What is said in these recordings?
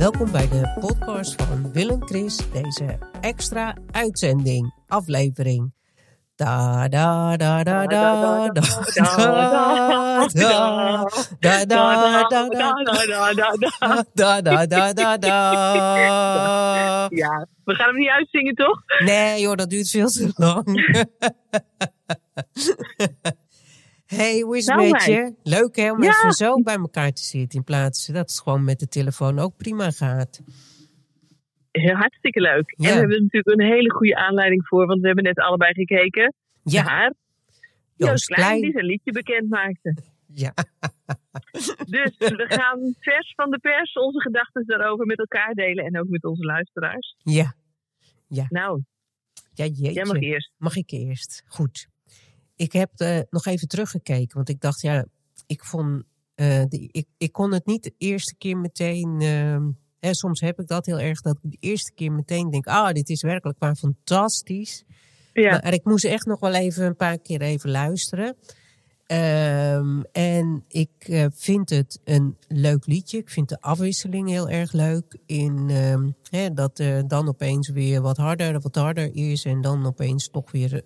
Welkom bij de podcast van Willem Chris, deze extra uitzending, aflevering. Da da da da da da da da da da da da da da da Ja, we gaan hem niet uitzingen, toch? Nee joh, dat duurt veel te lang. Hey, hoe is het Nou, met je? Leuk hè, om Ja. even zo bij elkaar te zitten in plaats dat het gewoon met de telefoon ook prima gaat. Heel hartstikke leuk. Ja. En we hebben er natuurlijk een hele goede aanleiding voor, want we hebben net allebei gekeken Ja, naar Joost Joost Klein, Klein. die zijn liedje bekend maakte. Ja, Dus we gaan vers van de pers onze gedachten daarover met elkaar delen en ook met onze luisteraars. ja, Nou, ja jeetje. jij mag eerst. Mag ik eerst? Goed. Ik heb eh, nog even teruggekeken, want ik dacht, ja, ik vond, eh, de, ik, ik kon het niet de eerste keer meteen. ehm, hè, soms heb ik dat heel erg, dat ik de eerste keer meteen denk, ah, dit is werkelijk waar fantastisch. Ja, Maar ik moest echt nog wel even een paar keer even luisteren. Ehm, en ik eh, vind het een leuk liedje. Ik vind de afwisseling heel erg leuk. In ehm, hè, dat er dan opeens weer wat harder, wat harder is. En dan opeens toch weer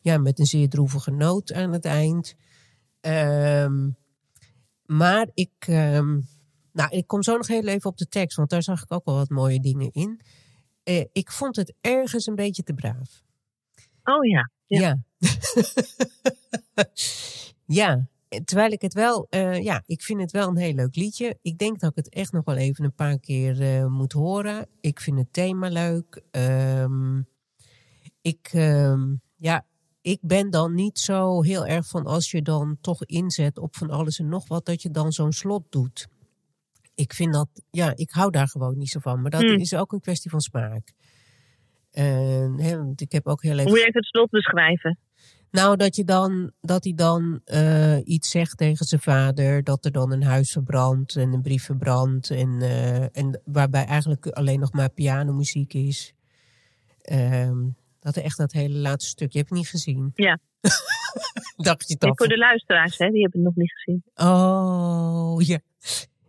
ja, met een zeer droevige noot aan het eind. Ehm, maar ik, ehm, nou, ik kom zo nog heel even op de tekst, want daar zag ik ook wel wat mooie dingen in. Eh, ik vond het ergens een beetje te braaf. oh ja. Ja. Ja. Ja. Terwijl ik het wel, eh, ja, ik vind het wel een heel leuk liedje. Ik denk dat ik het echt nog wel even een paar keer eh, moet horen. Ik vind het thema leuk. Ehm, ik, ja, ik ben dan niet zo heel erg van als je dan toch inzet op van alles en nog wat, dat je dan zo'n slot doet. Ik vind dat, ja, ik hou daar gewoon niet zo van. Maar dat Hmm. is ook een kwestie van smaak. En, hè, want ik heb ook heel even je even het slot beschrijven? nou, dat, je dan, dat hij dan eh, iets zegt tegen zijn vader. Dat er dan een huis verbrandt en een brief verbrandt. En, eh, en waarbij eigenlijk alleen nog maar pianomuziek is. Ehm, dat echt dat hele laatste stukje. Heb je niet gezien? Ja. Dacht je dat? voor de luisteraars, hè, die hebben het nog niet gezien. Oh, ja.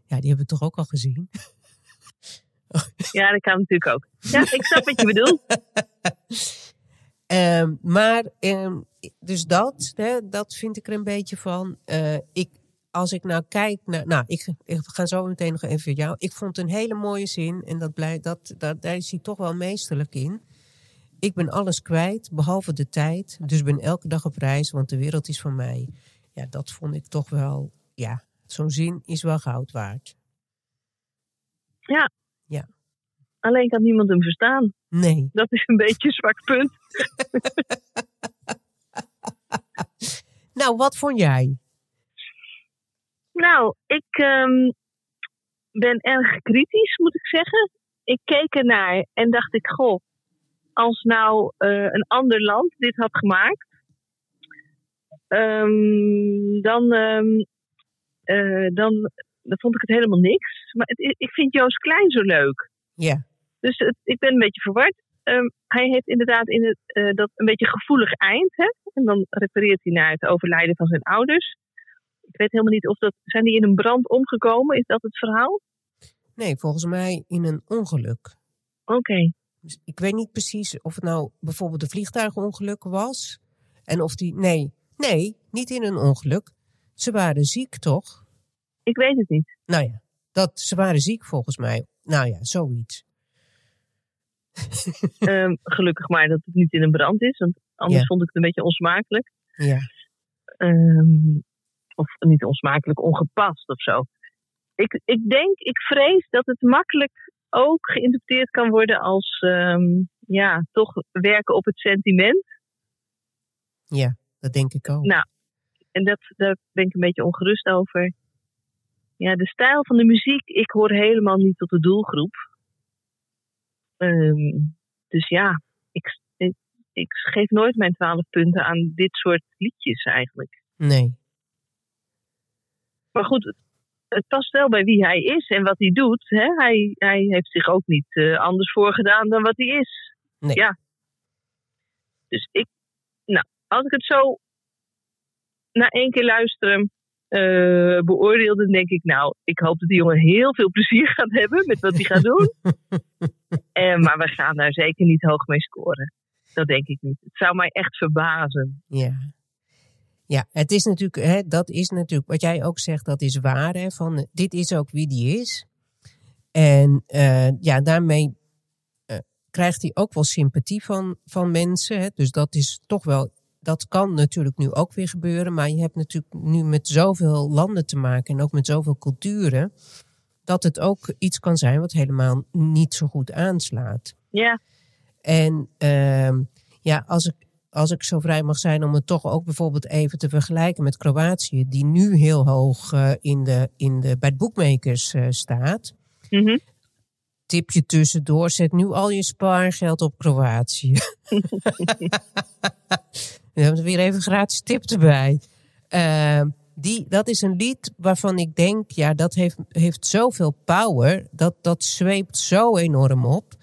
Ja, die hebben we toch ook al gezien? Ja, dat kan natuurlijk ook. Ja, ik snap wat je bedoelt. Ehm, maar, ehm, dus dat, hè, dat vind ik er een beetje van. Eh, ik, als ik nou kijk naar. Nou, ik, ik ga zo meteen nog even voor jou. Ik vond het een hele mooie zin. En dat blij, dat, dat, daar is hij toch wel meesterlijk in. Ik ben alles kwijt, behalve de tijd. Dus ben elke dag op reis, want de wereld is van mij. Ja, dat vond ik toch wel. Ja, zo'n zin is wel goud waard. Alleen kan niemand hem verstaan. Nee. Dat is een beetje een zwak punt. Nou, wat vond jij? Nou, ik ehm, ben erg kritisch, moet ik zeggen. Ik keek ernaar en dacht ik, goh, als nou eh, een ander land dit had gemaakt, ehm, dan, ehm, eh, dan, dan vond ik het helemaal niks. Maar het, ik vind Joost Klein zo leuk. Ja, Dus het, ik ben een beetje verward. Ehm, hij heeft inderdaad in het, eh, dat een beetje gevoelig eind. Hè? En dan refereert hij naar het overlijden van zijn ouders. Ik weet helemaal niet of dat. Zijn die in een brand omgekomen? Is dat het verhaal? nee, volgens mij in een ongeluk. Oké. Ik weet niet precies of het nou bijvoorbeeld een vliegtuigongeluk was. En of die. Nee, nee, niet in een ongeluk. Ze waren ziek, toch? Ik weet het niet. Nou ja, dat, ze waren ziek volgens mij. Nou ja, zoiets. Ehm, gelukkig maar dat het niet in een brand is. Want anders Ja. vond ik het een beetje onsmakelijk. Ja, Ehm, of niet onsmakelijk, ongepast of zo. Ik, ik denk, ik vrees dat het makkelijk ook geïnterpreteerd kan worden als ehm, ja, toch werken op het sentiment. ja, dat denk ik ook. Nou, En dat, daar ben ik een beetje ongerust over. Ja, de stijl van de muziek, ik hoor helemaal niet tot de doelgroep. Ehm, dus ja, ik, ik, ik geef nooit mijn twaalf punten aan dit soort liedjes eigenlijk. Nee. Maar goed, het, past wel bij wie hij is en wat hij doet. Hè? Hij, hij heeft zich ook niet eh, anders voorgedaan dan wat hij is. Nee. Ja. Dus ik, nou, als ik het zo na één keer luisteren, eh, beoordeelde, denk ik, nou, ik hoop dat die jongen heel veel plezier gaat hebben met wat hij gaat doen. Eh, maar we gaan daar zeker niet hoog mee scoren. Dat denk ik niet. Het zou mij echt verbazen. Ja. Ja, het is natuurlijk, hè, dat is natuurlijk, wat jij ook zegt, dat is waar. Hè, van, dit is ook wie die is. En uh, ja, daarmee uh, krijgt hij ook wel sympathie van, van mensen. Hè. Dus dat is toch wel, dat kan natuurlijk nu ook weer gebeuren. Maar je hebt natuurlijk nu met zoveel landen te maken en ook met zoveel culturen. Dat het ook iets kan zijn wat helemaal niet zo goed aanslaat. Ja. En uh, ja, als ik, als ik zo vrij mag zijn om het toch ook bijvoorbeeld even te vergelijken met Kroatië, die nu heel hoog uh, in de, in de, bij de boekmakers uh, staat. Mm -hmm. Tipje tussendoor, zet nu al je spaargeld op Kroatië. We hebben er weer even gratis tip erbij. Uh, die, dat is een lied waarvan ik denk, ja, dat heeft, heeft zoveel power. Dat, dat zweept zo enorm op.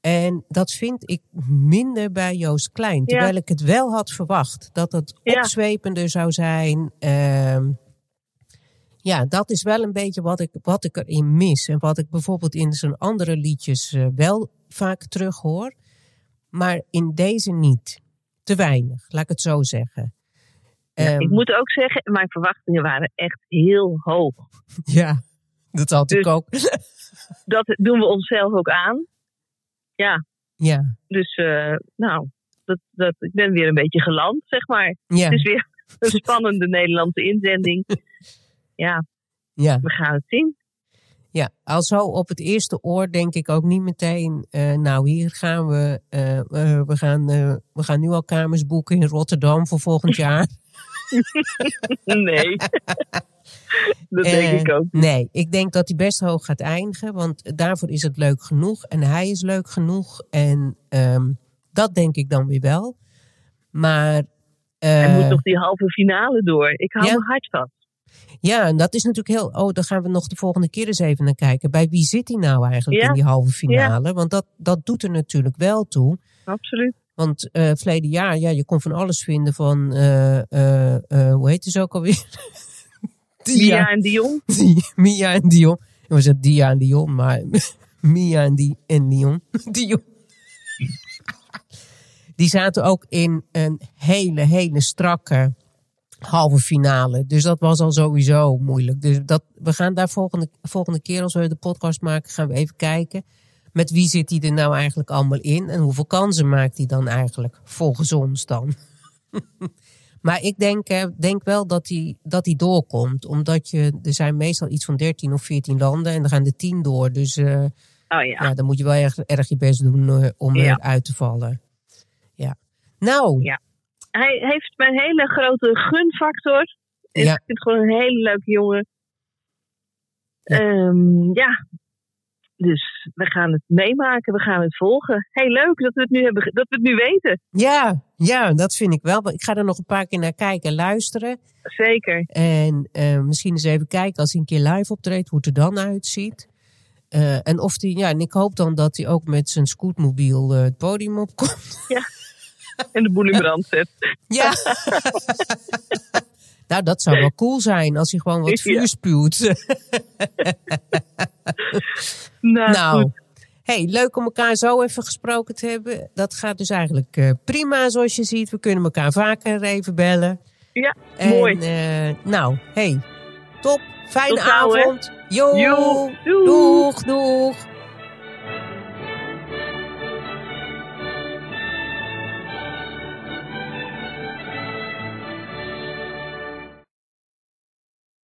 En dat vind ik minder bij Joost Klein. Terwijl ja. ik het wel had verwacht. Dat het Ja. opzwepender zou zijn. Ehm, ja, dat is wel een beetje wat ik, wat ik erin mis. En wat ik bijvoorbeeld in zijn andere liedjes uh, wel vaak terug hoor. Maar in deze niet. Te weinig, laat ik het zo zeggen. Ja, Ehm, ik moet ook zeggen, mijn verwachtingen waren echt heel hoog. Ja, dat had ik Dus- ook. Dat doen we onszelf ook aan. Ja, ja, dus eh, nou, dat, dat, ik ben weer een beetje geland, zeg maar. ja, Het is weer een spannende Nederlandse inzending. Ja, ja. we gaan het zien. Ja, al zo op het eerste oor denk ik ook niet meteen, eh, nou hier gaan we, eh, we, gaan, we gaan nu al kamers boeken in Rotterdam voor volgend jaar. Nee, dat Eh, denk ik ook. Nee, ik denk dat hij best hoog gaat eindigen, want daarvoor is het leuk genoeg en hij is leuk genoeg en ehm, dat denk ik dan weer wel. Maar Hij eh, moet nog die halve finale door. Ik hou ja. hard vast. ja, en dat is natuurlijk heel, oh, daar gaan we nog de volgende keer eens even naar kijken. Bij wie zit hij nou eigenlijk Ja. in die halve finale? Want dat, dat doet er natuurlijk wel toe. Absoluut. Want uh, verleden jaar, ja, je kon van alles vinden van, uh, uh, hoe heet ze ook alweer? Mia en Dion. Die, Mia en Dion. Ik was het Dia en Dion, maar Mia en, die, en Dion. Dion. Die zaten ook in een hele, hele strakke halve finale. Dus dat was al sowieso moeilijk. Dus dat, we gaan daar volgende, volgende keer als we de podcast maken, gaan we even kijken. Met wie zit hij er nou eigenlijk allemaal in? En hoeveel kansen maakt hij dan eigenlijk volgens ons dan? Maar ik denk, denk wel dat hij, dat hij doorkomt. Omdat je, er zijn meestal iets van 13 of 14 landen en dan gaan er 10 door. Dus uh, oh, ja. ja. dan moet je wel erg, erg je best doen uh, om ja. eruit te vallen. Ja. Nou. Ja. Hij heeft mijn hele grote gunfactor. Ik vind het gewoon een hele leuke jongen. Ja. Um, ja, dus we gaan het meemaken, we gaan het volgen. Heel leuk dat we het nu, hebben, dat we het nu weten. Ja, ja, dat vind ik wel. Ik ga er nog een paar keer naar kijken en luisteren. Zeker. En uh, misschien eens even kijken als hij een keer live optreedt, hoe het er dan uitziet. Uh, en of die, ja, en ik hoop dan dat hij ook met zijn scootmobiel uh, het podium opkomt. Ja. En de boel in brand zet. Ja. nou, dat zou wel cool zijn als hij gewoon wat vuur spuwt. nou, nou hey, leuk om elkaar zo even gesproken te hebben. Dat gaat dus eigenlijk uh, prima, zoals je ziet. We kunnen elkaar vaker even bellen. Ja, en, mooi. Uh, nou, hey, top. Fijne Tot avond. Jo, jo doeg, doeg.